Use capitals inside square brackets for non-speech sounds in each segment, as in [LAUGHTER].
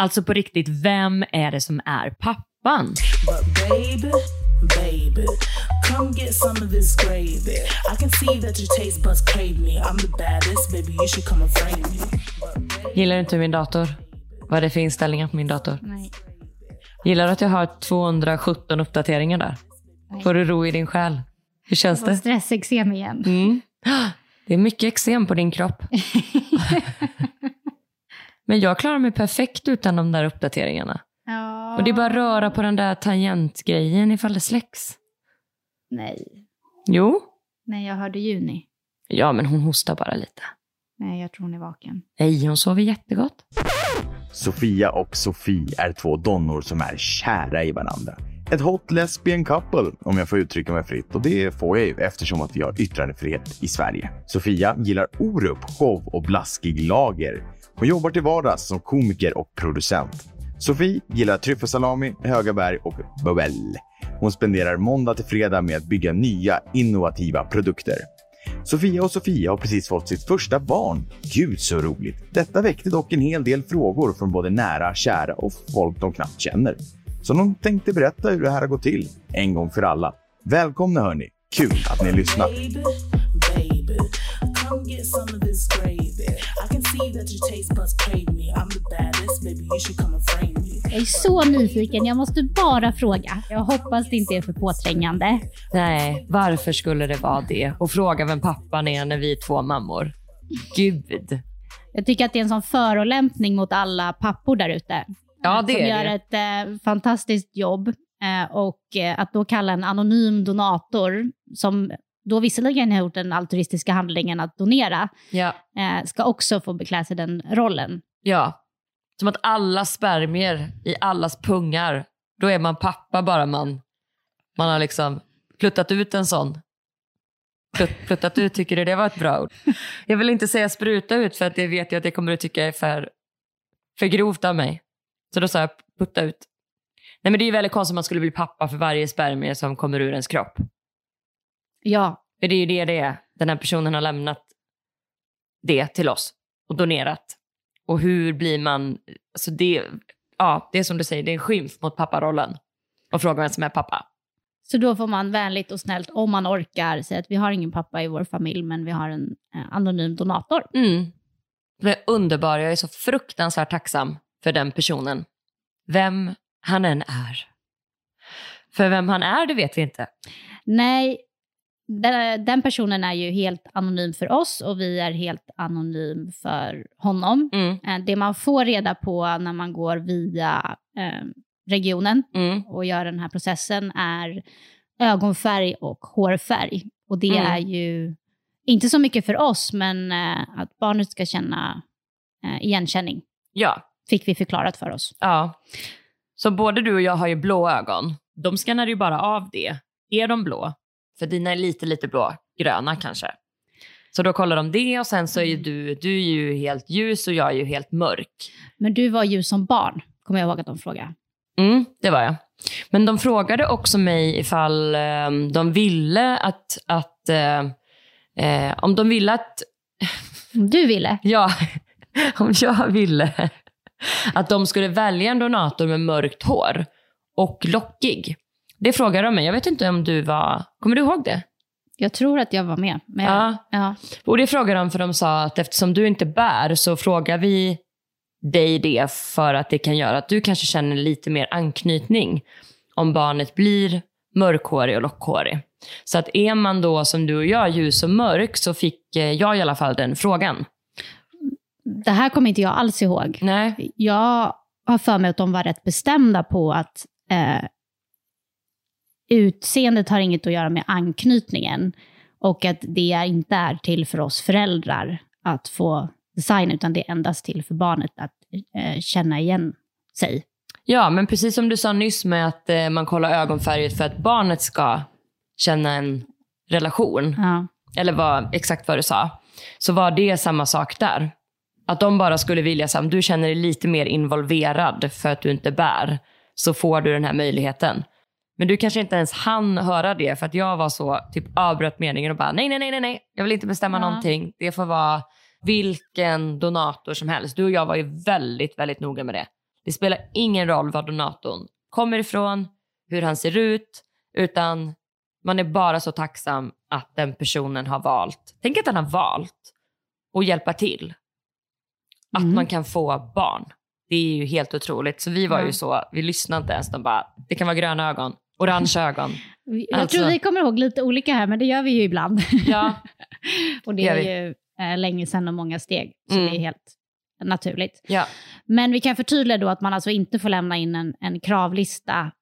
Alltså på riktigt, vem är det som är pappan? But baby, baby, come get some of this gravy. I can see that your taste buds crave me. I'm the baddest, baby. You should come and frame me. Gillar du inte min dator? Vad är det för inställningar på min dator? Nej. Gillar du att jag har 217 uppdateringar där? Får du ro i din själ? Hur känns Och det? stressexem igen. Mm. [GASPS] Det är mycket eksem på din kropp. [LAUGHS] Men jag klarar mig perfekt utan de där uppdateringarna. Ja. Och det är bara att röra på den där tangentgrejen ifall det släcks. Nej. Jo. Nej, jag hörde Juni. Ja, men hon hostar bara lite. Nej, jag tror hon är vaken. Nej, hon sover jättegott. Sofia och Sofie är två donnor som är kära i varandra. Ett hot lesbian couple, om jag får uttrycka mig fritt. Och det får jag ju eftersom att vi har yttrandefrihet i Sverige. Sofia gillar Orup, show och blaskig lager. Hon jobbar till vardags som komiker och producent. Sofie gillar tryffelsalami, höga berg och bubbel. Hon spenderar måndag till fredag med att bygga nya innovativa produkter. Sofia och Sofia har precis fått sitt första barn. Gud så roligt! Detta väckte dock en hel del frågor från både nära, kära och folk de knappt känner. Så de tänkte berätta hur det här har gått till, en gång för alla. Välkomna hörni! Kul att ni lyssnar! Jag är så nyfiken, jag måste bara fråga. Jag hoppas det inte är för påträngande. Nej, varför skulle det vara det? Och fråga vem pappan är när vi är två mammor. Gud. Jag tycker att det är en sån förolämpning mot alla pappor där ute. Ja, det som är gör det. ett eh, fantastiskt jobb. Eh, och eh, att då kalla en anonym donator, som då visserligen har gjort den altruistiska handlingen att donera, Ja. eh, ska också få beklä sig den rollen. ja. Som att alla spermier i allas pungar, då är man pappa bara man, man har liksom pluttat ut en sån. Plut, pluttat ut, tycker du det var ett bra ord? [LAUGHS] Jag vill inte säga spruta ut för att det vet jag att det kommer du tycka är för, för grovt av mig. Så då sa jag putta ut. Nej men det är ju väldigt konstigt om man skulle bli pappa för varje spermie som kommer ur ens kropp. Ja, För det är ju det det är. Den här personen har lämnat det till oss och donerat. Och hur blir man... Alltså det, ja, det är som du säger, det är en skymf mot papparollen. Och fråga vem som är pappa. så då får man vänligt och snällt, om man orkar, säga att vi har ingen pappa i vår familj, men vi har en eh, anonym donator. Mm. Det är underbar. Jag är så fruktansvärt tacksam för den personen. Vem han än är. För vem han är, det vet vi inte. Nej, den, den personen är ju helt anonym för oss och vi är helt anonym för honom. Mm. Eh, Det man får reda på när man går via eh, regionen Mm. och gör den här processen är ögonfärg och hårfärg. Och det Mm. är ju inte så mycket för oss, men eh, att barnet ska känna eh, igenkänning Ja, fick vi förklarat för oss. Ja. Så både du och jag har ju blå ögon. De skannar ju bara av det. Är de blå? För dina är lite, lite blå. Gröna kanske. Så då kollar de det och sen så är ju du, du är ju helt ljus och jag är ju helt mörk. Men du var ju som barn, kommer jag ihåg att de frågade. Mm, det var jag. Men de frågade också mig ifall eh, de ville att, att eh, eh, om de ville att Om du ville. [LAUGHS] Ja, om jag ville att de skulle välja en donator med mörkt hår och lockig. Det frågade de mig. Jag vet inte om du var... Kommer du ihåg det? Jag tror att jag var med. Men jag, Ja. ja. Och det frågade de för de sa att eftersom du inte bär så frågar vi dig det för att det kan göra att du kanske känner lite mer anknytning om barnet blir mörkhårig och lockhårig. Så att är man då som du och jag ljus och mörk så fick eh, jag i alla fall den frågan. Det här kommer inte jag alls ihåg. Nej. Jag har för mig att de var rätt bestämda på att eh, utseendet har inget att göra med anknytningen och att det inte är till för oss föräldrar att få design, utan det är endast till för barnet att eh, känna igen sig. Ja, men precis som du sa nyss med att eh, man kollar ögonfärget för att barnet ska känna en relation, Ja. eller vad, exakt vad du sa, så var det samma sak där. Att de bara skulle vilja, så här, om du känner dig lite mer involverad för att du inte bär, så får du den här möjligheten. Men du kanske inte ens hann höra det för att jag var så, typ avbröt meningen och bara nej, nej, nej, nej, nej, jag vill inte bestämma Ja. någonting. Det får vara vilken donator som helst. Du och jag var ju väldigt, väldigt noga med det. Det spelar ingen roll var donatorn kommer ifrån, hur han ser ut, utan man är bara så tacksam att den personen har valt, tänk att han har valt att hjälpa till. Att Mm. man kan få barn. Det är ju helt otroligt. Så vi var Ja. ju så, vi lyssnade inte ens. De bara, det kan vara gröna ögon, orange ögon. Jag Alltså- tror vi kommer ihåg lite olika här, men det gör vi ju ibland. Ja, [LAUGHS] och det gör är ju eh, länge sedan och många steg, så Mm. det är helt naturligt. ja. Men vi kan förtydliga då att man alltså inte får lämna in en, en kravlista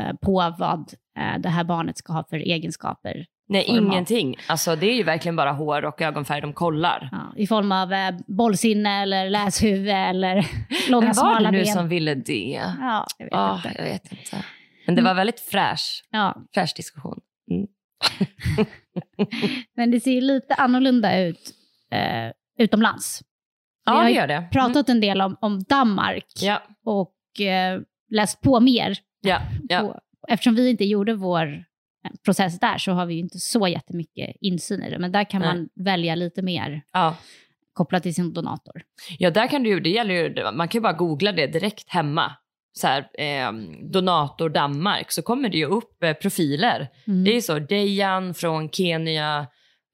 eh, på vad eh, det här barnet ska ha för egenskaper. Nej, Form av- ingenting. Alltså, det är ju verkligen bara hår och ögonfärg de kollar. Ja, I form av eh, bollsinne eller läshuvud eller [LAUGHS] långa Men var smala det nu ben. som ville det? Ja, jag vet Ah, inte. jag vet inte. Men det var väldigt fräsch, Ja, fräsch diskussion. Mm. [LAUGHS] men det ser ju lite annorlunda ut eh, utomlands. Vi Ja, har det gör det. Mm. pratat en del om, om Danmark Ja, och eh, läst på mer. ja, ja. På, eftersom vi inte gjorde vår eh, process där så har vi ju inte så jättemycket insyn i det. Men där kan Nej. man välja lite mer ja. kopplat till sin donator. Ja, där kan du det gäller ju, man kan ju bara googla det direkt hemma. Så här, eh, donator Danmark, så kommer det ju upp eh, profiler. Mm. Det är så, Dejan från Kenya,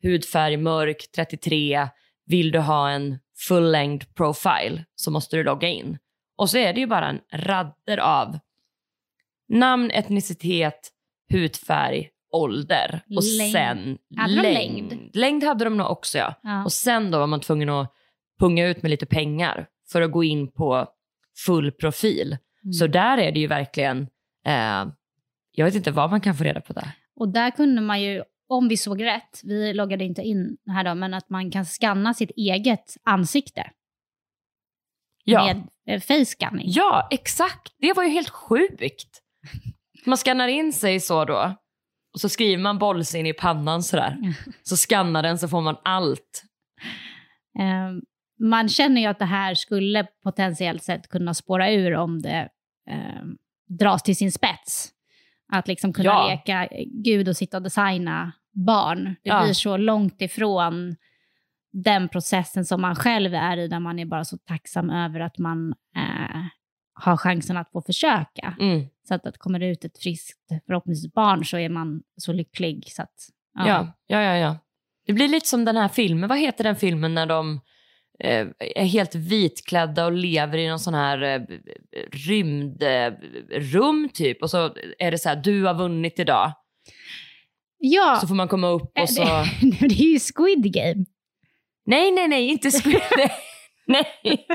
hudfärg mörk, 33, vill du ha en full length profile så måste du logga in. Och så är det ju bara en radder av namn, etnicitet, hudfärg, ålder och Längd. sen Hade de längd? Längd hade de nog också ja. Ja. Och sen då var man tvungen att punga ut med lite pengar för att gå in på full profil. Mm. Så där är det ju verkligen, eh, jag vet inte vad man kan få reda på där. Och där kunde man ju, om vi såg rätt, vi loggade inte in här då, men att man kan scanna sitt eget ansikte Ja, med eh, face scanning. ja exakt. Det var ju helt sjukt. Man skannar in sig så då och så skriver man bollsin i pannan sådär. [LAUGHS] Så skannar den så får man allt. Eh, man känner ju att det här skulle potentiellt sett kunna spåra ur om det eh, dras till sin spets. Att liksom kunna Ja. leka gud och sitta och designa barn. Det Ja. blir så långt ifrån den processen som man själv är i, där man är bara så tacksam över att man eh, har chansen att få försöka. Mm. Så att, att det kommer ut ett friskt, förhoppningsvis barn, så är man så lycklig. Så att, ja. Ja, ja, ja, ja. Det blir lite som den här filmen. Vad heter den filmen när de är helt vitklädda och lever i någon sån här eh, rymdrum eh, typ. Och så är det så här, du har vunnit idag. ja. Så får man komma upp Eh, och så... [LAUGHS] det, är ju Squid Game. Nej, nej, nej, inte Squid [LAUGHS] nej.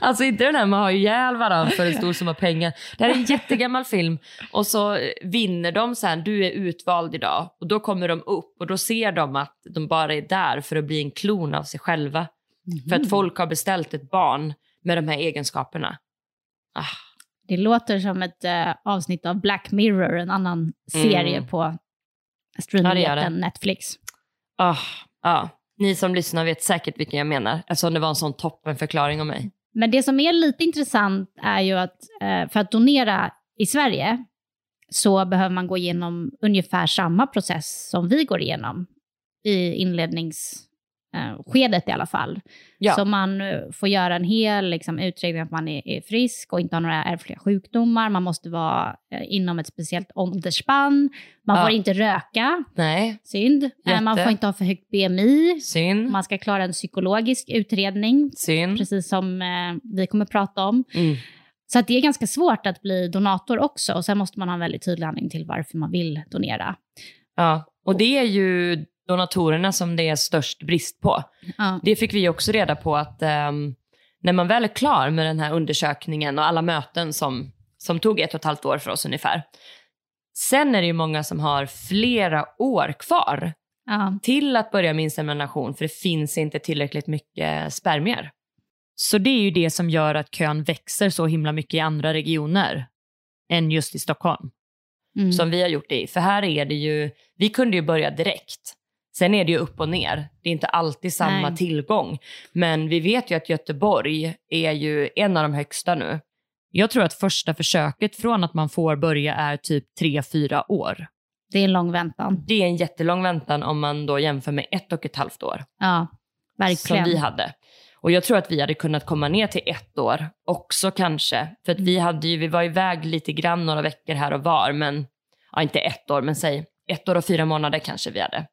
Alltså inte den här man har ihjäl varandra för en stor summa pengar. Det här är en jättegammal film och så vinner de sen, du är utvald idag och då kommer de upp och då ser de att de bara är där för att bli en klon av sig själva. För att folk har beställt ett barn med de här egenskaperna. Ah, Det låter som ett eh, avsnitt av Black Mirror, en annan serie Mm. på streamingjätten. Netflix. ah, ah. Ni som lyssnar vet säkert vilken jag menar eftersom det var en sån toppenförklaring om mig. Men det som är lite intressant är ju att eh, för att donera i Sverige så behöver man gå igenom ungefär samma process som vi går igenom i inledningsskedet i alla fall. Ja. Så man eh, får göra en hel liksom, utredning att man är, är frisk och inte har några ärftliga sjukdomar. Man måste vara eh, inom ett speciellt åldersspann. Man Ja. får inte röka, Nej, synd. Eh, Man Jätte. får inte ha för högt BMI. synd, Man ska klara en psykologisk utredning, synd. precis som eh, vi kommer prata om. Mm. Så att det är ganska svårt att bli donator också. Och sen måste man ha en väldigt tydlig anledning till varför man vill donera. Ja, och det är ju donatorerna som det är störst brist på. Ja. Det fick vi också reda på att ehm, när man väl är klar med den här undersökningen och alla möten som, som tog ett och ett halvt år för oss ungefär. Sen är det ju många som har flera år kvar Ja. till att börja med insemination för det finns inte tillräckligt mycket spermier. Så det är ju det som gör att kön växer så himla mycket i andra regioner än just i Stockholm Mm. som vi har gjort det i. För här är det ju, vi kunde ju börja direkt. Sen är det ju upp och ner. Det är inte alltid samma Nej. tillgång. Men vi vet ju att Göteborg är ju en av de högsta nu. Jag tror att första försöket från att man får börja är typ 3-4 år. Det är en lång väntan. Det är en jättelång väntan om man då jämför med ett och ett halvt år Ja, som verkligen. vi hade. Och jag tror att vi hade kunnat komma ner till ett år också kanske. För att vi, hade ju, vi var iväg lite grann några veckor här och var, men ja, inte ett år, men säg ett år och fyra månader kanske vi hade.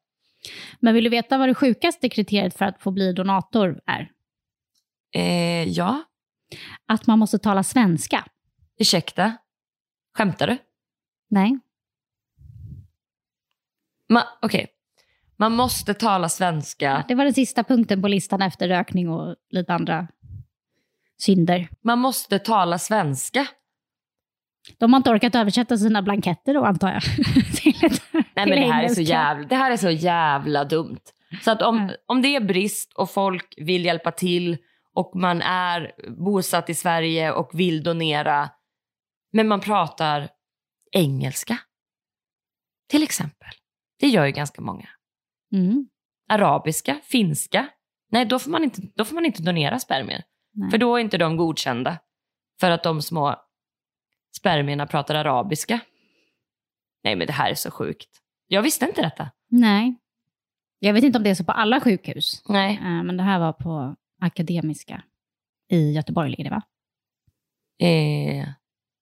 Men vill du veta vad det sjukaste kriteriet för att få bli donator är? Eh, ja, Att man måste tala svenska. ursäkta. Skämtar du? Nej. Ma- Okej. Man måste tala svenska. Det var den sista punkten på listan efter rökning och lite andra synder. Man måste tala svenska. De har inte orkat översätta sina blanketter då, antar jag. [LAUGHS] till Nej, men det här, är så jävla, det här är så jävla dumt. Så att om, Mm. om det är brist och folk vill hjälpa till och man är bosatt i Sverige och vill donera, men man pratar engelska, till exempel. Det gör ju ganska många. Mm. Arabiska, finska. Nej, då får man inte, då får man inte donera spermier. Nej. För då är inte de godkända. För att de små spermierna pratar arabiska. Nej, men det här är så sjukt. Jag visste inte detta. Nej. Jag vet inte om det är så på alla sjukhus. Nej. Eh, Men det här var på Akademiska i Göteborg, ligger det va? Eh,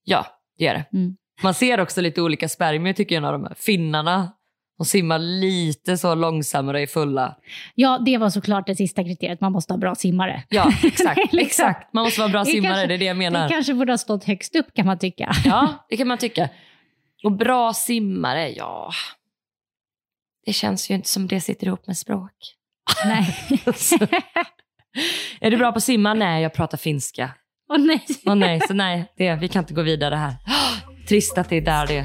ja, det gör det. Mm. Man ser också lite olika spermier tycker jag, när de här finnarna. De simmar lite så långsammare är fulla. Ja, det var såklart det sista kriteriet. Man måste ha bra simmare. Ja, [LAUGHS] exakt. Liksom. exakt. Man måste vara bra Det simmare, kanske- det är det jag Det menar. kanske borde ha stått högst upp kan man tycka. Ja, [LAUGHS] det kan man tycka. Och bra simmare, ja. Det känns ju inte som det sitter ihop med språk. Nej. [LAUGHS] Är du bra på att simma? Nej, jag pratar finska. Åh nej. Åh nej, så nej, det, vi kan inte gå vidare här. [GASPS] Trist att det är där det,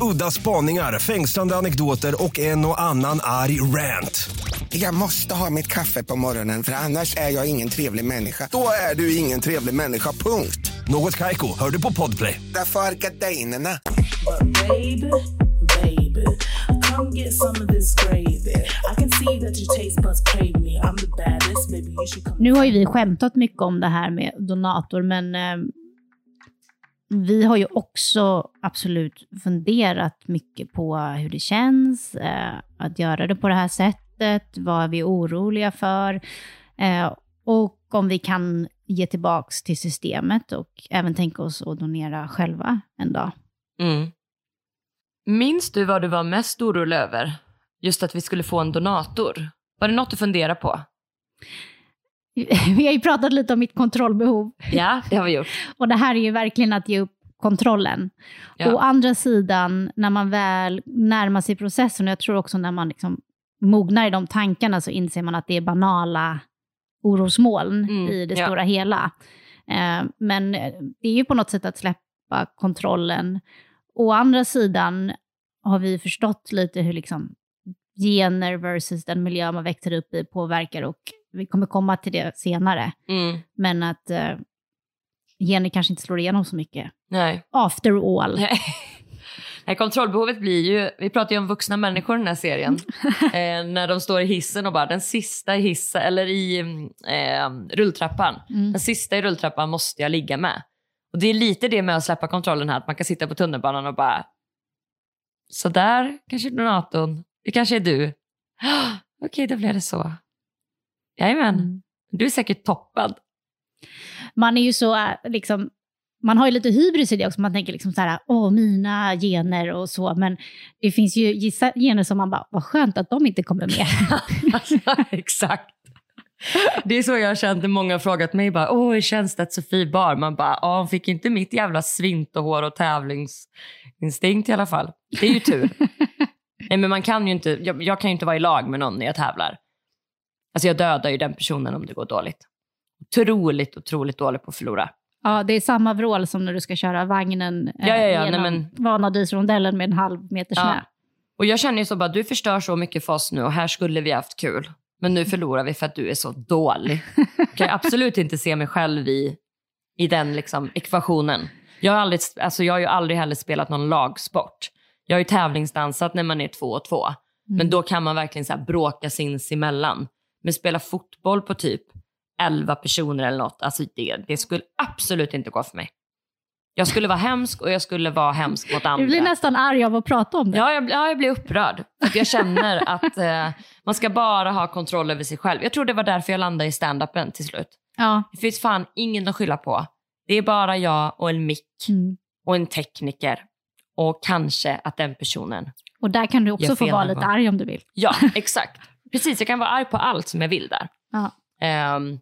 Udda spaningar, fängslande anekdoter och en och annan arg rant. Jag måste ha mitt kaffe på morgonen för annars är jag ingen trevlig människa. Då är du ingen trevlig människa, punkt. Något Kaiko, hör du på Podplay. Därför är gardinerna. But baby, baby, come get some of this gravy. I can see that your taste buds crave me. I'm the baddest, baby. You should come. Nu har ju vi skämtat mycket om det här med donator, men eh, vi har ju också absolut funderat mycket på hur det känns eh, att göra det på det här sättet. Vad är vi oroliga för? Eh, och om vi kan ge tillbaks till systemet och även tänka oss att donera själva en dag. Mm. Minns du vad du var mest orolig över? Just att vi skulle få en donator. Var det något du funderade på? Vi har ju pratat lite om mitt kontrollbehov. Ja, det har vi gjort. Och det här är ju verkligen att ge upp kontrollen. Ja. Å andra sidan, när man väl närmar sig processen, och jag tror också när man liksom mognar i de tankarna, så inser man att det är banala orosmoln Mm, i det ja. stora hela. Eh, men det är ju på något sätt att släppa kontrollen. Å andra sidan har vi förstått lite hur liksom gener versus den miljö man växer upp i påverkar och vi kommer komma till det senare. Mm. Men att eh, gener kanske inte slår igenom så mycket. Nej. After all. Nej. [LAUGHS] Nej, kontrollbehovet blir ju, vi pratar ju om vuxna människor i den här serien, [LAUGHS] eh, när de står i hissen och bara den sista i hissen, eller i eh, rulltrappan, Mm. den sista i rulltrappan måste jag ligga med. Och det är lite det med att släppa kontrollen här, att man kan sitta på tunnelbanan och bara, så där kanske donatorn, det kanske är du. [GASPS] Okej, då blev det så. Jajamän, Mm. du är säkert toppad. Man är ju så, eh, liksom, man har ju lite hybris i det också. Man tänker liksom så här, åh, mina gener och så. Men det finns ju gissa gener som man bara, vad skönt att de inte kommer med. [LAUGHS] Exakt. Det är så jag har känt när många har frågat mig. Bara, Åh, hur känns det att Sofie bar? Man bara, ja, hon fick inte mitt jävla svintohår och tävlingsinstinkt i alla fall. Det är ju tur. [LAUGHS] Nej, men man kan ju inte, jag, jag kan ju inte vara i lag med någon när jag tävlar. Alltså jag dödar ju den personen om det går dåligt. Otroligt, otroligt dålig på att förlora. ja, det är samma vrål som när du ska köra vagnen eh, Ja, ja, ja, genom men- Vanadisrondellen med en halv meter snö. Ja. Och jag känner ju så bara, du förstör så mycket för oss nu och här skulle vi haft kul. Men nu förlorar vi för att du är så dålig. Jag kan [LAUGHS] absolut inte se mig själv i, i den liksom, ekvationen. Jag har, aldrig, alltså jag har ju aldrig heller spelat någon lagsport. Jag har ju tävlingsdansat när man är två och två. Men då kan man verkligen så här bråka sinsemellan. Men spela fotboll på typ 11 personer eller något, alltså det, det skulle absolut inte gå för mig. Jag skulle vara hemsk och jag skulle vara hemsk mot andra. Du blir nästan arg av att prata om det. Ja, jag, ja, jag blir upprörd. För jag känner [LAUGHS] att eh, man ska bara ha kontroll över sig själv. Jag tror det var därför jag landade i stand-upen till slut. Ja. Det finns fan ingen att skylla på. Det är bara jag och en mick Mm. och en tekniker. Och kanske att den personen... Och där kan du också få vara lite arg om du vill. Ja, exakt. Precis, jag kan vara arg på allt som jag vill där. Ja. Ehm,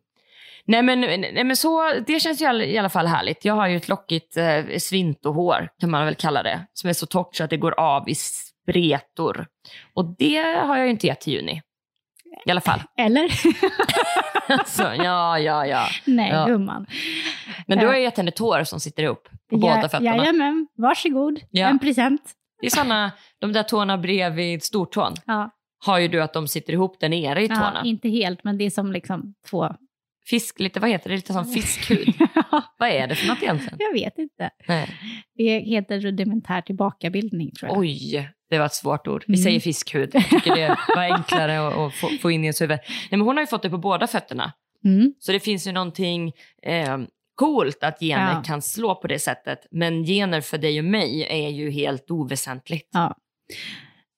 nej, men, nej men så, det känns ju i alla- fall härligt. Jag har ju ett lockigt eh, svintohår, kan man väl kalla det, som är så torrt så att det går av i spretor. Och det har jag ju inte gett till juni. I alla fall. Eller? [LAUGHS] så, ja, ja, ja. Nej, Ja. gumman. Men du Ja. har ju gett henne tår som sitter ihop på båda fötterna. Jajamän, varsågod. Ja. En present. Det är såna, de där tårna bredvid stortån Ja. Har ju du att de sitter ihop där nere i tårna. Ja, inte helt, men det är som liksom två... Fisk, lite, vad heter det? Lite som fiskhud. [LAUGHS] vad är det för något egentligen? jag vet inte. Nej. Det heter rudimentär tillbakabildning, tror jag. Oj, det var ett svårt ord. Vi Mm. säger fiskhud. Jag tycker det [LAUGHS] var enklare att, att få, få in i ens huvud. Nej, men hon har ju fått det på båda fötterna. Mm. Så det finns ju någonting eh, coolt att gener Ja. kan slå på det sättet. Men gener för dig och mig är ju helt oväsentligt. Ja.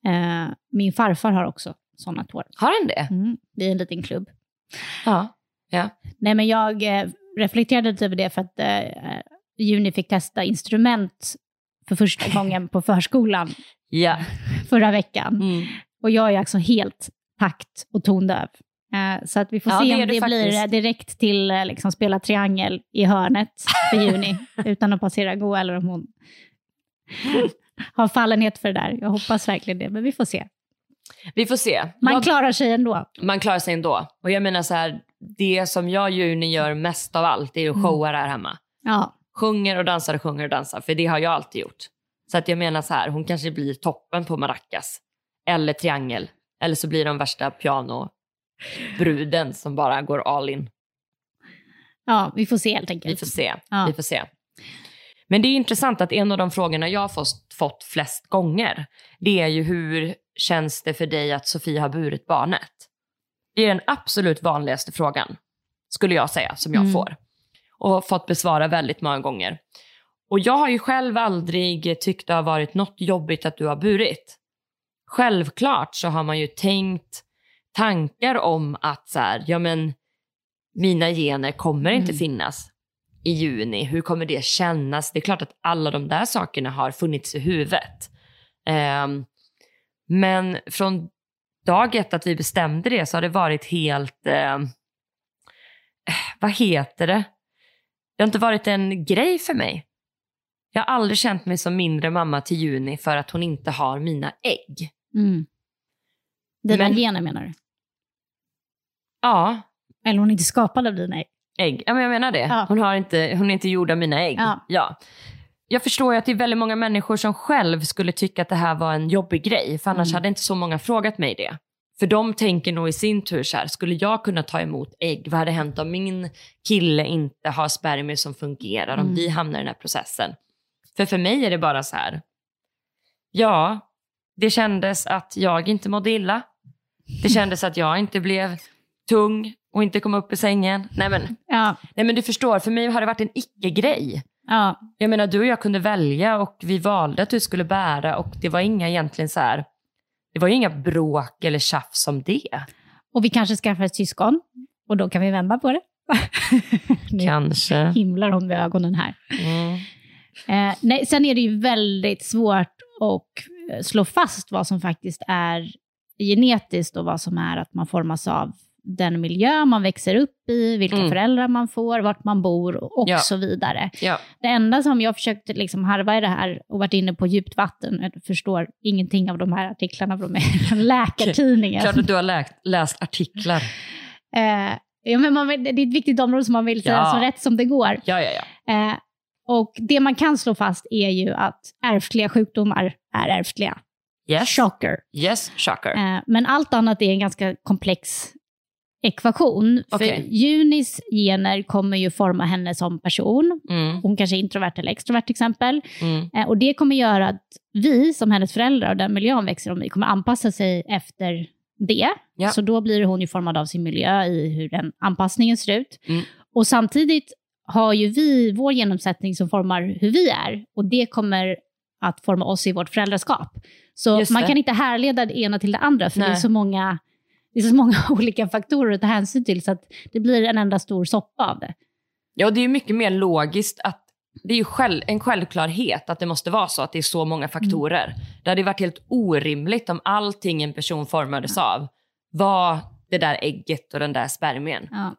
Eh, min farfar har också sådana tår. Har den det? Mm. Det är en liten klubb. Ja. ja. Nej, men jag eh, reflekterade lite över det för att eh, Juni fick testa instrument för första [LAUGHS] gången på förskolan Ja. [LAUGHS] förra veckan. Mm. Och jag är alltså helt takt och tondöv. Eh, så att vi får Ja, se det om du det blir eh, direkt till eh, liksom, spela triangel i hörnet för [LAUGHS] Juni utan att passera gå eller om hon har fallenhet för det där. Jag hoppas verkligen det, men vi får se. Vi får se. Man Jag- klarar sig ändå. man klarar sig ändå. Och jag menar så här, det som jag och Juni gör mest av allt är att Mm. showa här hemma. Ja, Sjunger och dansar och sjunger och dansar, för det har jag alltid gjort. Så att jag menar så här, hon kanske blir toppen på maracas. Eller triangel. Eller så blir de värsta pianobruden som bara går all in. ja, vi får se helt enkelt. Vi får se. Ja. Vi får se. Men det är intressant att en av de frågorna jag har fått, fått flest gånger, det är ju hur känns det för dig att Sofie har burit barnet? Det är den absolut vanligaste frågan, skulle jag säga, som jag Mm. får. Och fått besvara väldigt många gånger. Och jag har ju själv aldrig tyckt det har varit något jobbigt att du har burit. Självklart så har man ju tänkt tankar om att så här, ja men mina gener kommer inte Mm. finnas i juni. Hur kommer det kännas? Det är klart att alla de där sakerna har funnits i huvudet. Ehm, men från dag ett att vi bestämde det så har det varit helt, ehm, eh, vad heter det? Det har inte varit en grej för mig. Jag har aldrig känt mig som mindre mamma till juni för att hon inte har mina ägg. Mm. Dina Men- gener menar du? Ja, Eller hon är inte skapad av dina ägg? Ägg. Ja, men jag menar det. Ja. Hon, har inte, hon är inte gjord av mina ägg. Ja. Jag förstår ju att det är väldigt många människor som själv skulle tycka att det här var en jobbig grej, för annars Mm. hade inte så många frågat mig det. För de tänker nog i sin tur så här, skulle jag kunna ta emot ägg? Vad hade hänt om min kille inte har spermier som fungerar, om Mm. vi hamnar i den här processen? För för mig är det bara så här, ja, det kändes att jag inte mådde illa. Det kändes att jag inte blev tung och inte kom upp i sängen. Nej men, Ja, nej men du förstår, för mig har det varit en icke-grej. ja. Jag menar, du och jag kunde välja och vi valde att du skulle bära och det var inga egentligen så här, det var ju inga bråk eller tjafs om det. Och vi kanske skaffar ett syskon och då kan vi vända på det. [LAUGHS] nu Kanske. himlar hon med ögonen här. Mm. Eh, nej, sen är det ju väldigt svårt att eh, slå fast vad som faktiskt är genetiskt och vad som är att man formas av den miljö man växer upp i, vilka Mm. föräldrar man får, vart man bor och Ja. så vidare. Ja. Det enda som jag försökte liksom harva i det här och varit inne på djupt vatten, jag förstår ingenting av de här artiklarna från [LAUGHS] från Läkartidningen. Klart att du har läst, läst artiklar. [LAUGHS] Eh, ja, men man, det är ett viktigt område som man vill säga Ja. så rätt som det går. Ja, ja, ja. Eh, och det man kan slå fast är ju att ärftliga sjukdomar är ärftliga. Yes, Shocker. yes shocker. Eh, men allt annat är en ganska komplex ekvation. Okej. För Junis gener kommer ju forma henne som person. Mm, Hon kanske är introvert eller extrovert till exempel. mm, Eh, och det kommer göra att vi som hennes föräldrar och den miljö hon växer upp i kommer anpassa sig efter det. Ja. Så då blir hon ju formad av sin miljö i hur den anpassningen ser ut. Mm. Och samtidigt har ju vi vår genomsättning som formar hur vi är. Och det kommer att forma oss i vårt föräldraskap. Så man kan inte härleda det ena till det andra, för det är, Nej. så många, det är så många [LAUGHS] olika faktorer att ta hänsyn till, så att det blir en enda stor soppa av det. Ja, det är mycket mer logiskt att det är ju själv, en självklarhet att det måste vara så att det är så många faktorer. Det hade varit helt orimligt om allting en person formades av var det där ägget och den där spermien. Ja.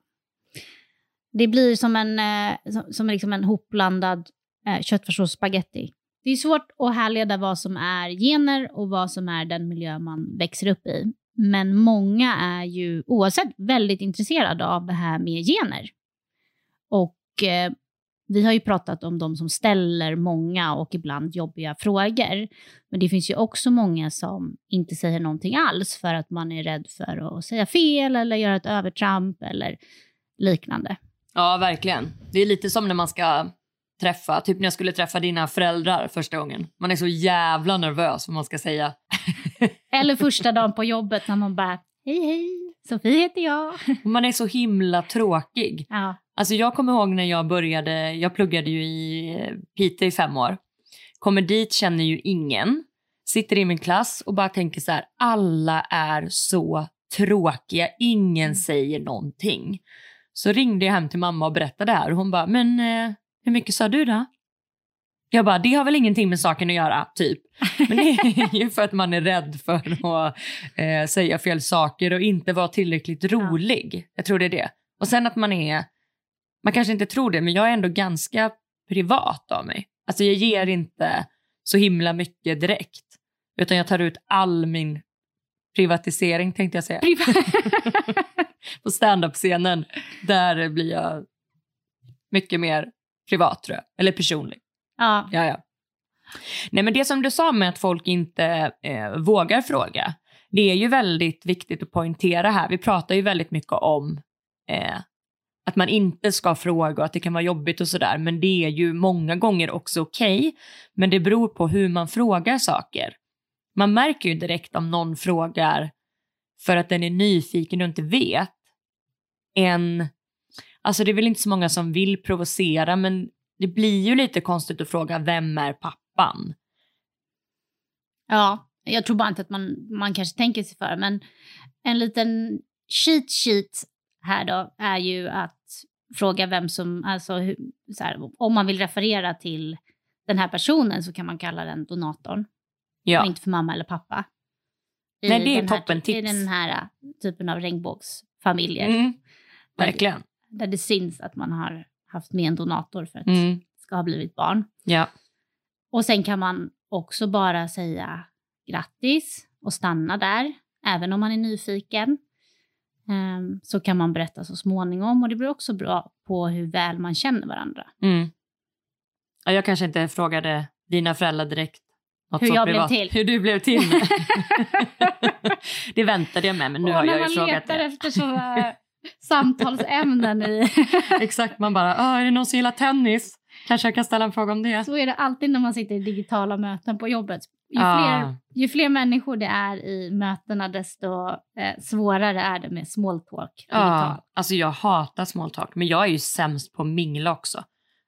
Det blir som en, eh, som, som liksom en hopblandad eh, köttfärssås spaghetti. Det är svårt att härleda vad som är gener och vad som är den miljö man växer upp i. Men många är ju oavsett väldigt intresserade av det här med gener. Och eh, vi har ju pratat om de som ställer många och ibland jobbiga frågor. Men det finns ju också många som inte säger någonting alls för att man är rädd för att säga fel eller göra ett övertramp eller liknande. Ja, verkligen. Det är lite som när man ska träffa, typ när jag skulle träffa dina föräldrar första gången. Man är så jävla nervös vad man ska säga. [LAUGHS] Eller första dagen på jobbet när man bara, hej hej, Sofie heter jag. [LAUGHS] Man är så himla tråkig. Ja, Alltså jag kommer ihåg när jag började, jag pluggade ju i eh, Piteå i fem år. Kommer dit, känner ju ingen. Sitter i min klass och bara tänker så här, alla är så tråkiga, ingen säger någonting. Så ringde jag hem till mamma och berättade det här och hon bara, men eh, hur mycket sa du då? Jag bara, det har väl ingenting med saken att göra, typ. Men det är ju för att man är rädd för att eh, säga fel saker och inte vara tillräckligt rolig. Jag tror det är det. Och sen att man är, man kanske inte tror det, men jag är ändå ganska privat av mig. Alltså jag ger inte så himla mycket direkt. Utan jag tar ut all min privatisering tänkte jag säga. [LAUGHS] På standup-scenen, där blir jag mycket mer privat tror jag. Eller personlig. ja. Ja, ja. Nej, men det som du sa med att folk inte eh, vågar fråga, det är ju väldigt viktigt att poängtera här. Vi pratar ju väldigt mycket om eh, att man inte ska fråga och att det kan vara jobbigt och sådär, men det är ju många gånger också okej. men det beror på hur man frågar saker. Man märker ju direkt om någon frågar för att den är nyfiken och inte vet, än, alltså det är väl inte så många som vill provocera, men det blir ju lite konstigt att fråga vem är pappan? ja, jag tror bara inte att man, man kanske tänker sig för, men en liten cheat sheet här då är ju att fråga vem som, alltså hur, här, om man vill referera till den här personen så kan man kalla den donatorn. Ja. och inte för mamma eller pappa. I Nej, det är den här- toppentips. I den här äh, typen av regnbågsfamiljer. Mm, verkligen. Där det syns att man har haft med en donator för att Mm, det ska ha blivit barn. ja. Och sen kan man också bara säga grattis och stanna där. Även om man är nyfiken. Ehm, så kan man berätta så småningom. Och det blir också bra på hur väl man känner varandra. Mm. Ja, jag kanske inte frågade dina föräldrar direkt. något Hur så jag blev till. Hur du blev till. [LAUGHS] [LAUGHS] det väntade jag med, men nu har Och när jag ju frågat det. efter sådana samtalsämnen i... [LAUGHS] Exakt, man bara, "Ah, är det någon som gillar tennis? Kanske jag kan ställa en fråga om det. Så är det alltid när man sitter i digitala möten på jobbet. Ju, Ah. fler, ju fler människor det är i mötena, desto eh, svårare är det med small talk. Ja, alltså jag hatar small talk, men jag är ju sämst på att mingla också.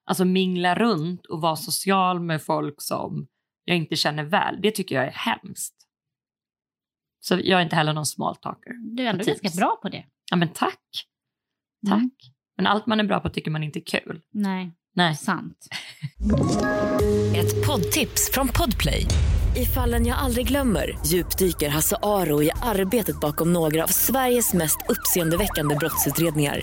Alltså mingla runt och vara social med folk som jag inte känner väl, det tycker jag är hemskt. Så jag är inte heller någon small talker. Du är ändå ganska bra på det. Ja men tack. Tack. Mm. Men allt man är bra på tycker man inte är kul. Nej, Nej. sant. Ett poddtips från Podplay. I fallen jag aldrig glömmer djupdyker Hasse Aro i arbetet bakom några av Sveriges mest uppseendeväckande brottsutredningar.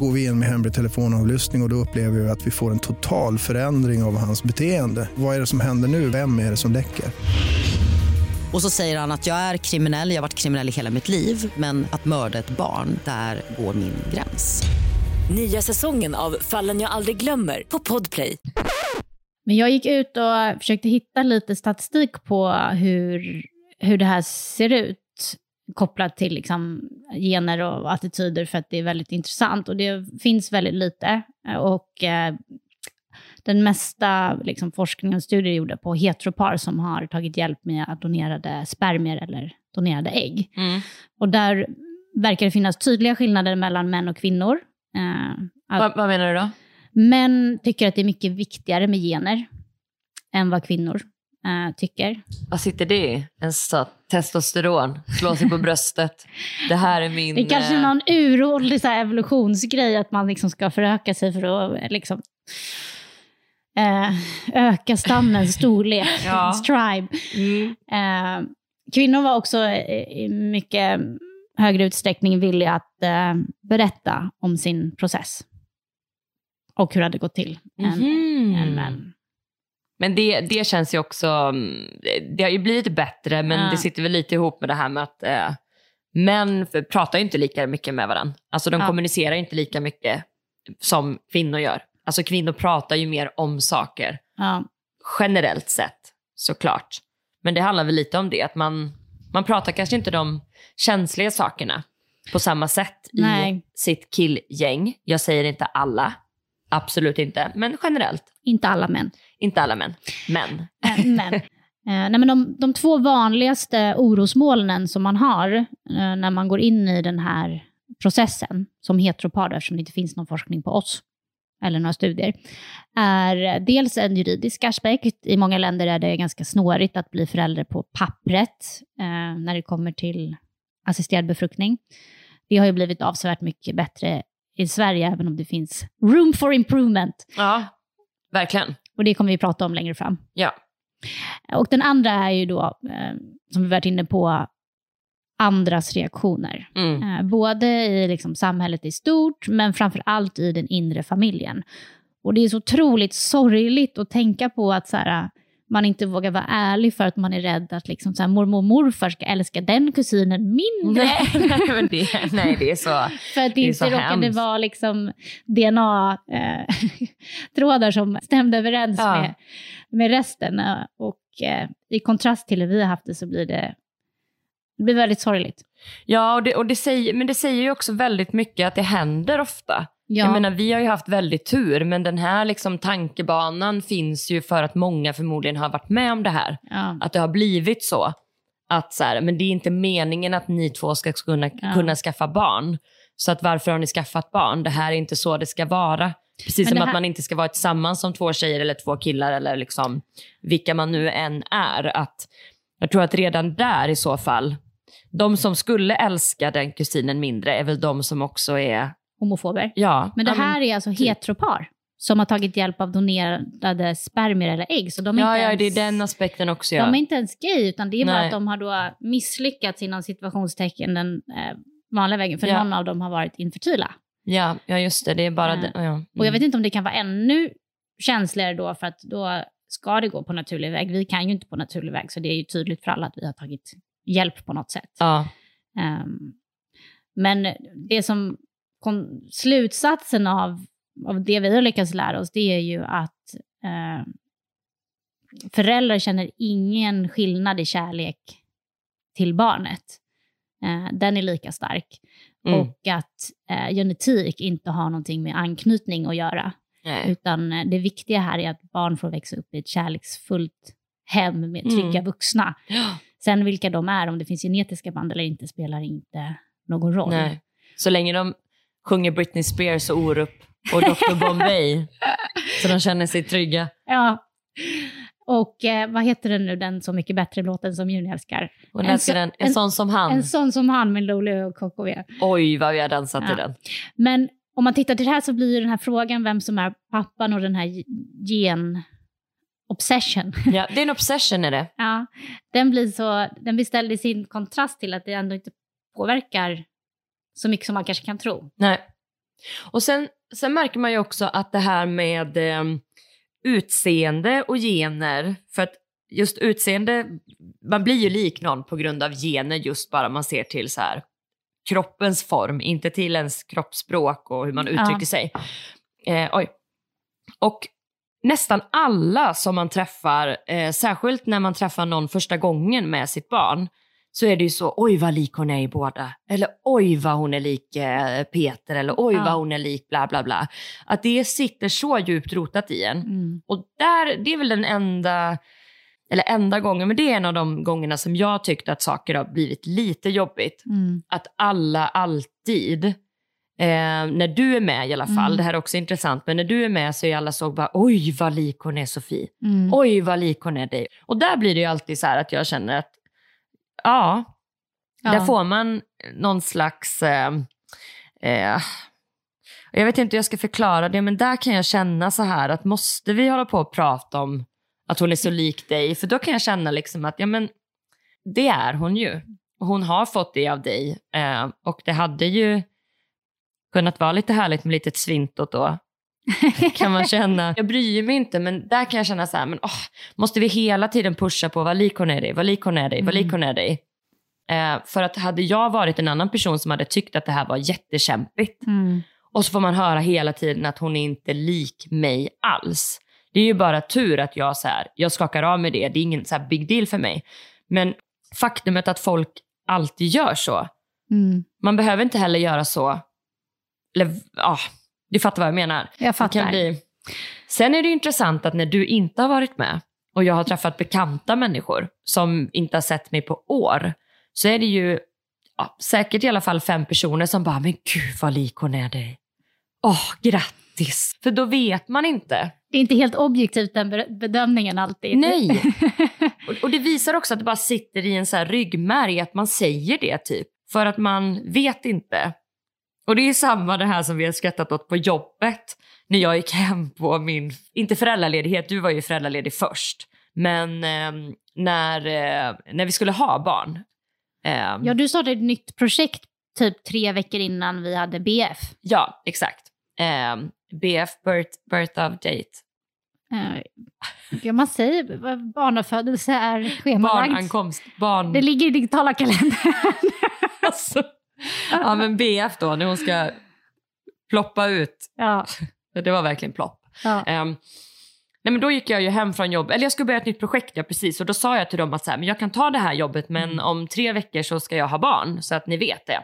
Går vi in med hemlig telefonavlyssning och, och då upplever vi att vi får en total förändring av hans beteende. Vad är det som händer nu? Vem är det som läcker? Och så säger han att jag är kriminell, jag har varit kriminell i hela mitt liv men att mörda ett barn, där går min gräns. Nya säsongen av Fallen jag aldrig glömmer på Podplay. Men jag gick ut och försökte hitta lite statistik på hur, hur det här ser ut. kopplat till liksom, gener och attityder för att det är väldigt intressant. Och det finns väldigt lite. Och eh, den mesta liksom, forskningen och studier gjorda på heteropar som har tagit hjälp med att donerade spermier eller donerade ägg. Mm. Och där verkar det finnas tydliga skillnader mellan män och kvinnor. Eh, Vad, vad menar du då? Män tycker att det är mycket viktigare med gener än vad kvinnor eh, tycker. Vad sitter det i? En så, testosteron, slå sig på bröstet. [LAUGHS] Det här är min... Det är kanske eh, någon uråldrig evolutionsgrej att man liksom ska föröka sig för att liksom, eh, öka stammens storlek, [LAUGHS] Ja. tribe. Mm. Eh, kvinnor var också i mycket högre utsträckning villiga att eh, berätta om sin process. Och hur det hade gått till. än- Mhm. än män. Men det, det känns ju också, mm, det har ju blivit bättre men Ja. det sitter väl lite ihop med det här med att eh, män pratar ju inte lika mycket med varandra. Alltså de Ja. kommunicerar inte lika mycket som kvinnor gör. Alltså kvinnor pratar ju mer om saker, Ja. generellt sett såklart. Men det handlar väl lite om det, att man, man pratar kanske inte de känsliga sakerna på samma sätt i Nej. sitt killgäng. Jag säger inte alla, absolut inte, men generellt. Inte alla män. Inte alla män, men. Eh, [LAUGHS] Men, eh, nej, men de, de två vanligaste orosmolnen som man har eh, när man går in i den här processen, som heteropar, eftersom det inte finns någon forskning på oss, eller några studier, är dels en juridisk aspekt. I många länder är det ganska snårigt att bli förälder på pappret eh, när det kommer till assisterad befruktning. Det har ju blivit avsevärt mycket bättre i Sverige, även om det finns room for improvement. Ja, verkligen. Och det kommer vi prata om längre fram. Ja. Och den andra är ju då, eh, som vi varit inne på, andras reaktioner. Mm. Eh, både i liksom samhället i stort, men framför allt i den inre familjen. Och det är så otroligt sorgligt att tänka på att så här, man inte vågar vara ärlig för att man är rädd att liksom, så här, mormor och morfar ska älska den kusinen mindre. Nej, [LAUGHS] det, nej, det är så. [LAUGHS] För att det, Det inte så råkade hemskt. vara liksom DNA-trådar [LAUGHS] som stämde överens Ja. med, med resten. Eh, Och eh, i kontrast till hur vi har haft det så blir det, det blir väldigt sorgligt. Ja, och det, och det säger, men det säger ju också väldigt mycket att det händer ofta. Ja. Jag menar, vi har ju haft väldigt tur, men den här liksom tankebanan finns ju för att många förmodligen har varit med om det här. Ja. Att det har blivit så. Att så här, men det är inte meningen att ni två ska kunna, Ja. kunna skaffa barn. Så att varför har ni skaffat barn? Det här är inte så det ska vara. Precis som det att här- man inte ska vara tillsammans som två tjejer eller två killar eller liksom vilka man nu än är. Att, jag tror att redan där i så fall, de som skulle älska den kusinen mindre är väl de som också är, Homofober. ja. Men det här är alltså heteropar som har tagit hjälp av donerade spermier eller ägg. Så de är, ja, inte ja, ens, det är den aspekten också. Ja. de är inte ens gay, utan det är bara Nej. att de har då misslyckats inom situationstecken den eh, vanliga vägen. För Ja. någon av dem har varit infertila. ja, ja, just det. Det är bara Ja. den. Ja. Mm. Och jag vet inte om det kan vara ännu känsligare då, för att då ska det gå på naturlig väg. Vi kan ju inte på naturlig väg, så det är ju tydligt för alla att vi har tagit hjälp på något sätt. Ja. Ehm, men det som kom, slutsatsen av, av det vi har lyckats lära oss, det är ju att eh, föräldrar känner ingen skillnad i kärlek till barnet. Eh, den är lika stark. Mm. Och att eh, genetik inte har någonting med anknytning att göra. Nej. Utan eh, det viktiga här är att barn får växa upp i ett kärleksfullt hem med trygga Mm. vuxna. Sen vilka de är, om det finns genetiska band eller inte, spelar inte någon roll. Nej. Så länge de sjunger Britney Spears och Orup och Dr [LAUGHS] Bombay så de känner sig trygga. Ja. Och eh, vad heter den nu, den Så mycket bättre låten som Juni älskar? Och En älskar den. En, en- sån som han. En sån som han med Lolly och KKV. Oj vad vi har dansat Ja. till den. Men om man tittar till det här så blir ju den här frågan vem som är pappan och den här gen-obsession. [LAUGHS] Ja, det är en obsession är det. Ja, den blir, så, den blir ställd i sin kontrast till att det ändå inte påverkar så mycket som man kanske kan tro. Nej. Och sen, sen märker man ju också att det här med eh, utseende och gener, för att just utseende, man blir ju lik någon på grund av gener just bara man ser till så här kroppens form, inte till ens kroppsspråk och hur man Ja. uttrycker sig. Eh, oj. Och nästan alla som man träffar, eh, särskilt när man träffar någon första gången med sitt barn, så är det ju så, oj vad lik hon är i båda. Eller oj vad hon är lik eh, Peter, eller oj Ja. vad hon är lik bla bla bla. Att det sitter så djupt rotat i en. Mm. Och där, det är väl den enda, eller enda gången, men det är en av de gångerna som jag tyckte att saker har blivit lite jobbigt. Mm. Att alla alltid, eh, när du är med i alla fall, Mm. det här är också intressant, men när du är med så är alla så bara oj vad lik hon är Sofie. Mm. Oj vad lik hon är dig. Och där blir det ju alltid så här att jag känner att ja, Ja. där får man någon slags, eh, eh, jag vet inte hur jag ska förklara det, men där kan jag känna så här att måste vi hålla på och prata om att hon är så lik dig? För då kan jag känna liksom att ja, men det är hon ju. Hon har fått det av dig. Eh, och det hade ju kunnat vara lite härligt med lite svintot då. kan man känna. [LAUGHS] Jag bryr mig inte, men där kan jag känna så här, men åh, måste vi hela tiden pusha på vad lik hon är dig, vad lik hon är dig, vad lik hon är dig. Eh, för att hade jag varit en annan person som hade tyckt att det här var jättekämpigt Mm. och så får man höra hela tiden att hon är inte lik mig alls. Det är ju bara tur att jag, så här, jag skakar av med det, det är ingen så big deal för mig. Men faktumet att folk alltid gör så, Mm. man behöver inte heller göra så. Eller ja, du fattar vad jag menar. Jag Det kan fattar. bli... Sen är det intressant att när du inte har varit med och jag har träffat bekanta människor som inte har sett mig på år, så är det ju ja, säkert i alla fall fem personer som bara, men gud vad lik hon är dig. Åh, grattis. För då vet man inte. Det är inte helt objektivt den be- bedömningen alltid. Nej. [LAUGHS] Och, och det visar också att det bara sitter i en så ryggmärg att man säger det typ. För att man vet inte. Och det är samma det här som vi har skrattat åt på jobbet. När jag gick hem på min, inte föräldraledighet, du var ju föräldraledig först. Men ehm, när, eh, när vi skulle ha barn. Ehm, Ja, du startade ett nytt projekt typ tre veckor innan vi hade BF. ja, exakt. Ehm, BF, birth, birth of date. Eh, ja, man säger barnafödelse är schemalagt. Barnankomst. Barn... Det ligger i digitala kalendern. [LAUGHS] Alltså, [LAUGHS] ja men BF då, när hon ska ploppa ut. ja, [LAUGHS] Det var verkligen plopp. ja. Ehm, nej men då gick jag ju hem från jobb, eller jag skulle börja ett nytt projekt, ja precis. Och då sa jag till dem att så här, men jag kan ta det här jobbet men Mm. om tre veckor så ska jag ha barn, så att ni vet det.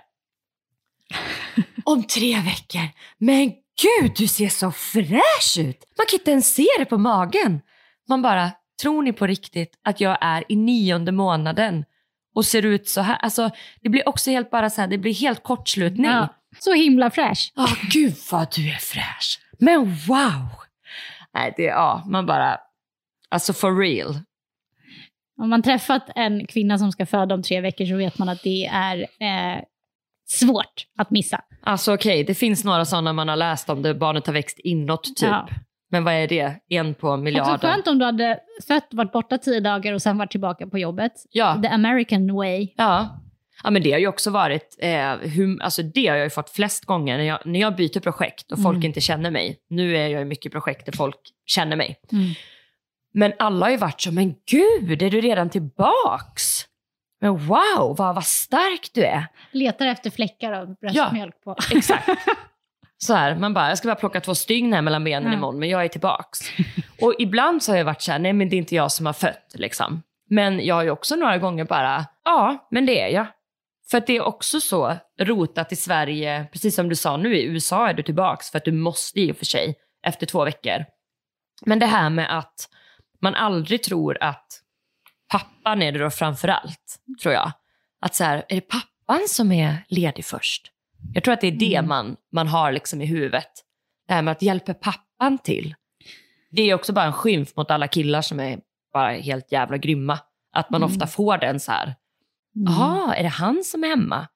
[LAUGHS] om tre veckor? Men gud, du ser så fräsch ut! Man kan inte ens se det på magen. Man bara, tror ni på riktigt att jag är i nionde månaden och ser ut så här? Alltså, det blir också helt bara så här, det blir helt kortslutning. ja. Så himla fräsch. Ja, gud vad du är fräsch. Men wow! Nej, det, ja, man bara, alltså for real. Om man träffat en kvinna som ska föda om tre veckor så vet man att det är eh, svårt att missa. Alltså okej, det finns några sådana man har läst om där barnet har växt inåt typ. Ja. Men vad är det? En på Också miljarden? skönt om du hade fött, varit borta tio dagar och sen varit tillbaka på jobbet. Ja. The American way. Ja. ja, men det har ju också varit, eh, hur, alltså det har jag ju fått flest gånger när jag, när jag byter projekt och folk Mm. inte känner mig. Nu är jag i mycket projekt där folk känner mig. Mm. Men alla har ju varit så, men gud, är du redan tillbaks? Men wow, vad, vad stark du är. Letar efter fläckar av bröstmjölk på. Exakt. [LAUGHS] Så här, man bara, jag ska bara plocka två stygn här mellan benen Ja. imorgon, men jag är tillbaks. [LAUGHS] och ibland så har jag varit så här, nej men det är inte jag som har fött. Liksom. Men jag har ju också några gånger bara, ja, men det är jag. För att det är också så rotat i Sverige, precis som du sa nu i USA är du tillbaks för att du måste i och för sig efter två veckor. Men det här med att man aldrig tror att pappan är det då framför allt, tror jag. Att så här, är det pappan som är ledig först? Jag tror att det är det man, man har liksom i huvudet. Det här med att hjälpa pappan till. Det är också bara en skymf mot alla killar som är bara helt jävla grymma. Att man ofta får den så här, jaha, är det han som är hemma?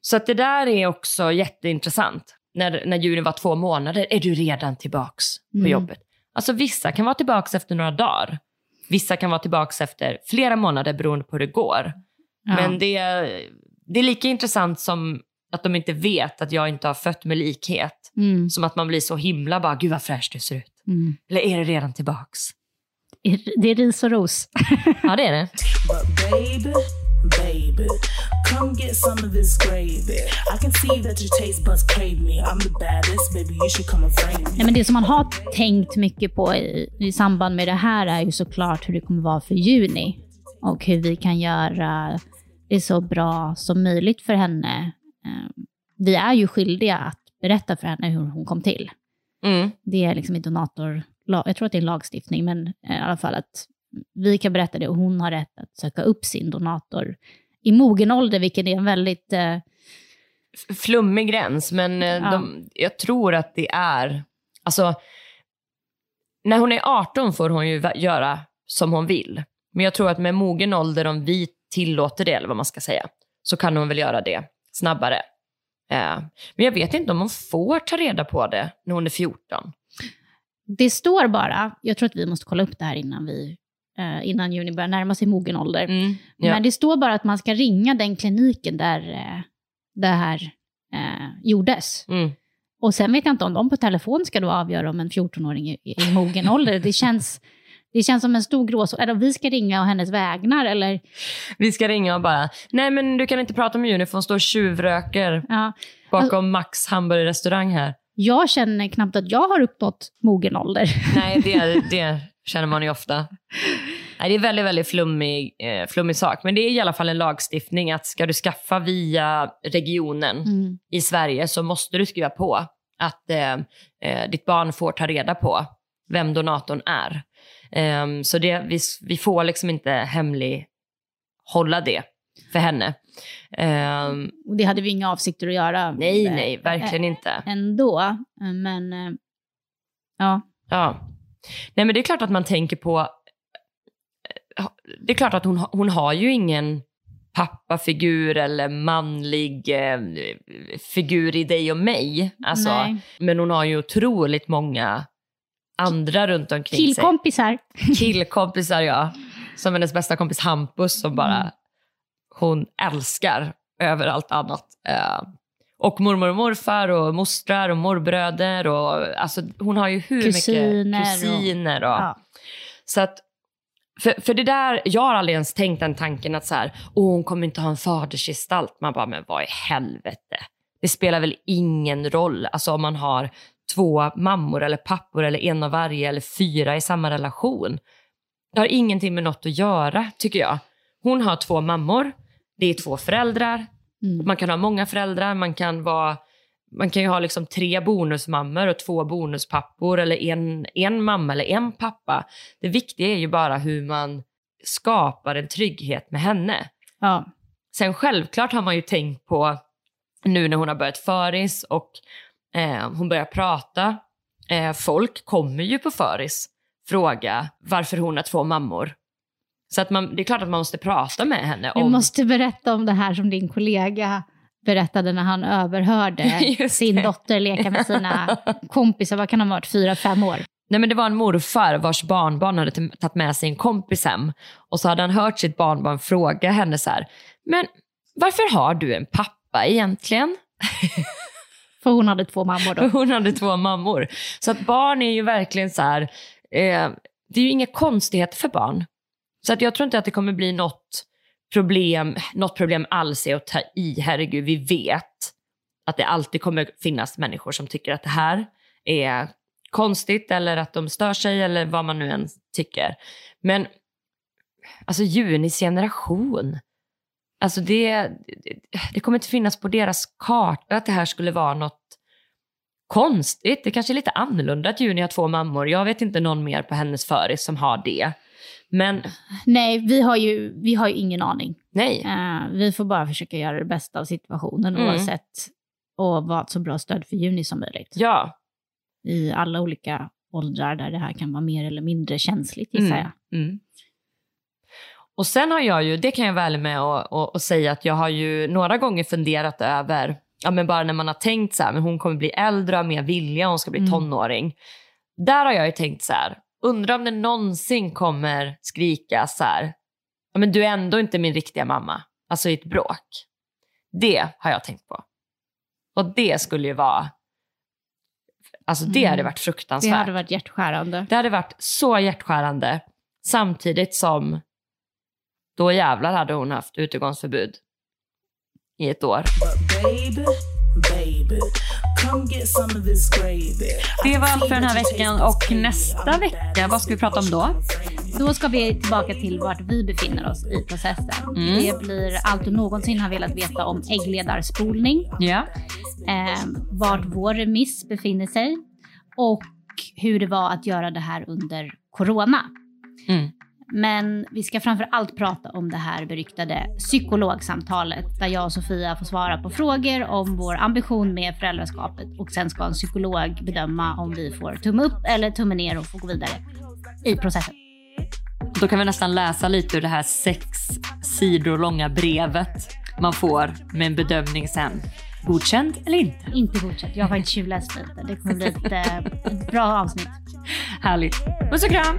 Så att det där är också jätteintressant. När, när djuren var två månader, är du redan tillbaks på Mm. jobbet? Alltså vissa kan vara tillbaks efter några dagar. Vissa kan vara tillbaks efter flera månader beroende på hur det går. Ja. Men det, det är lika intressant som att de inte vet att jag inte har fött med likhet. Mm. Som att man blir så himla bara, gud vad fräsch du ser ut. Mm. Eller är det redan tillbaks? Det är ris och ros. [LAUGHS] Ja det är det. But baby, baby, come get some of this gravy. I can see that your taste buds crave me. I'm the baddest, baby. You should come and frame me. Nej, men det som man har tänkt mycket på i, i samband med det här är ju såklart hur det kommer vara för juni. Och hur vi kan göra det så bra som möjligt för henne. Eh, vi är ju skyldiga att berätta för henne hur hon kom till. Mm. Det är liksom i donator, jag tror att det är en lagstiftning, men eh, i alla fall att vi kan berätta det och hon har rätt att söka upp sin donator i mogen ålder, vilket är en väldigt... Eh, Flummig gräns, men eh, Ja. de, jag tror att det är... Alltså, när hon är 18 får hon ju göra som hon vill. Men jag tror att med mogen ålder, om vi tillåter det, eller vad man ska säga, så kan hon väl göra det snabbare. Eh, men jag vet inte om hon får ta reda på det när hon är 14. det står bara, jag tror att vi måste kolla upp det här innan, vi, eh, innan juni börjar närma sig mogen ålder. Mm. Ja. Men det står bara att man ska ringa den kliniken där eh, det här eh, gjordes. Mm. Och sen vet jag inte om de på telefon ska då avgöra om en 14-åring är är i mogen ålder. Det känns, det känns som en stor gråzon. Eller vi ska ringa och hennes vägnar eller... Vi ska ringa och bara, nej men du kan inte prata med Juni för hon står och tjuvröker Ja. bakom Max hamburgerrestaurang här. Jag känner knappt att jag har uppnått mogen ålder. Nej, det, [LAUGHS] det känner man ju ofta. Nej, det är väldigt, väldigt flummig, eh, flummig sak. Men det är i alla fall en lagstiftning att ska du skaffa via regionen Mm. i Sverige så måste du skriva på att eh, eh, ditt barn får ta reda på vem donatorn är. Ehm, så det, vi, vi får liksom inte hemlig hålla det för henne. Ehm, Och det hade vi inga avsikter att göra. nej, nej, verkligen inte. Ändå. Men eh, ja, Ja. Nej men det är klart att man tänker på... eh, Det är klart att hon, hon har ju ingen pappafigur eller manlig eh, figur i dig och mig. Alltså, nej. men hon har ju otroligt många andra runt omkring sig. Killkompisar. Killkompisar ja. Som hennes bästa kompis Hampus som bara Mm. hon älskar över allt annat. Eh, och mormor och morfar och mostrar och morbröder. Och, alltså, hon har ju hur Kusiner mycket och- kusiner. Och, Ja. Så att, för, för det där, jag har aldrig ens tänkt den tanken att så här, hon kommer inte ha en fadersgestalt. Man bara, men vad i helvete? Det spelar väl ingen roll alltså om man har två mammor eller pappor eller en av varje eller fyra i samma relation. Det har ingenting med något att göra, tycker jag. Hon har två mammor, det är två föräldrar. Mm. Man kan ha många föräldrar, man kan, vara, man kan ju ha liksom tre bonusmammor och två bonuspappor eller en, en mamma eller en pappa. Det viktiga är ju bara hur man skapar en trygghet med henne. Ja. Sen självklart har man ju tänkt på nu när hon har börjat föris och eh, hon börjar prata. Eh, folk kommer ju på föris fråga varför hon har två mammor. Så att man, det är klart att man måste prata med henne om... måste berätta om det här som din kollega berättade när han överhörde [LAUGHS] sin dotter leka med sina [LAUGHS] kompisar. Vad kan han ha varit? Fyra, fem år? Nej, men det var en morfar vars barnbarn hade tagit med sig en kompis hem. Och så hade han hört sitt barnbarn fråga henne så här, men varför har du en pappa egentligen? [LAUGHS] För hon hade två mammor då. [LAUGHS] Hon hade två mammor. Så att barn är ju verkligen så här, eh, det är ju inga konstigheter för barn. Så att jag tror inte att det kommer bli något problem, något problem alls är att ta i. Herregud, vi vet att det alltid kommer finnas människor som tycker att det här är konstigt eller att de stör sig eller vad man nu än tycker. Men alltså Junis generation, alltså det, det kommer inte finnas på deras karta att det här skulle vara något konstigt. Det kanske är lite annorlunda att Juni har två mammor. Jag vet inte någon mer på hennes föris som har det. Men Nej, vi har ju, vi har ju ingen aning. nej, Eh, vi får bara försöka göra det bästa av situationen Mm. oavsett och vara ett så bra stöd för Juni som möjligt. ja. I alla olika åldrar där det här kan vara mer eller mindre känsligt gissar Mm. jag. Mm. Och sen har jag ju, det kan jag väl med och, och, och säga att jag har ju några gånger funderat över, ja men bara när man har tänkt så här, men hon kommer bli äldre och ha mer vilja, hon ska bli Mm. tonåring. Där har jag ju tänkt så här, undrar om det någonsin kommer skrika så här, ja men du är ändå inte min riktiga mamma, alltså i ett bråk. Det har jag tänkt på. Och det skulle ju vara, alltså det Mm. hade varit Det fruktansvärt. hade varit hjärtskärande. Det hade varit så hjärtskärande samtidigt som då jävlar hade hon haft utegångsförbud i ett år. But baby, baby, come get some of this gravy. Det var allt för den här veckan och nästa vecka, vad ska vi prata om då? Då ska vi tillbaka till vart vi befinner oss i processen. Mm. Det blir allt du någonsin har velat veta om äggledarspolning, Ja. eh, vart vår remiss befinner sig och hur det var att göra det här under corona. Mm. Men vi ska framför allt prata om det här beryktade psykologsamtalet där jag och Sofia får svara på frågor om vår ambition med föräldraskapet och sen ska en psykolog bedöma om vi får tumme upp eller tumme ner och få gå vidare i processen. Då kan vi nästan läsa lite ur det här sex sidor långa brevet man får med en bedömning sen. Godkänd eller inte? Inte godkänt. Jag har faktiskt tjuvläst lite. Det kommer bli ett, eh, ett bra avsnitt. Härligt. Puss och kram!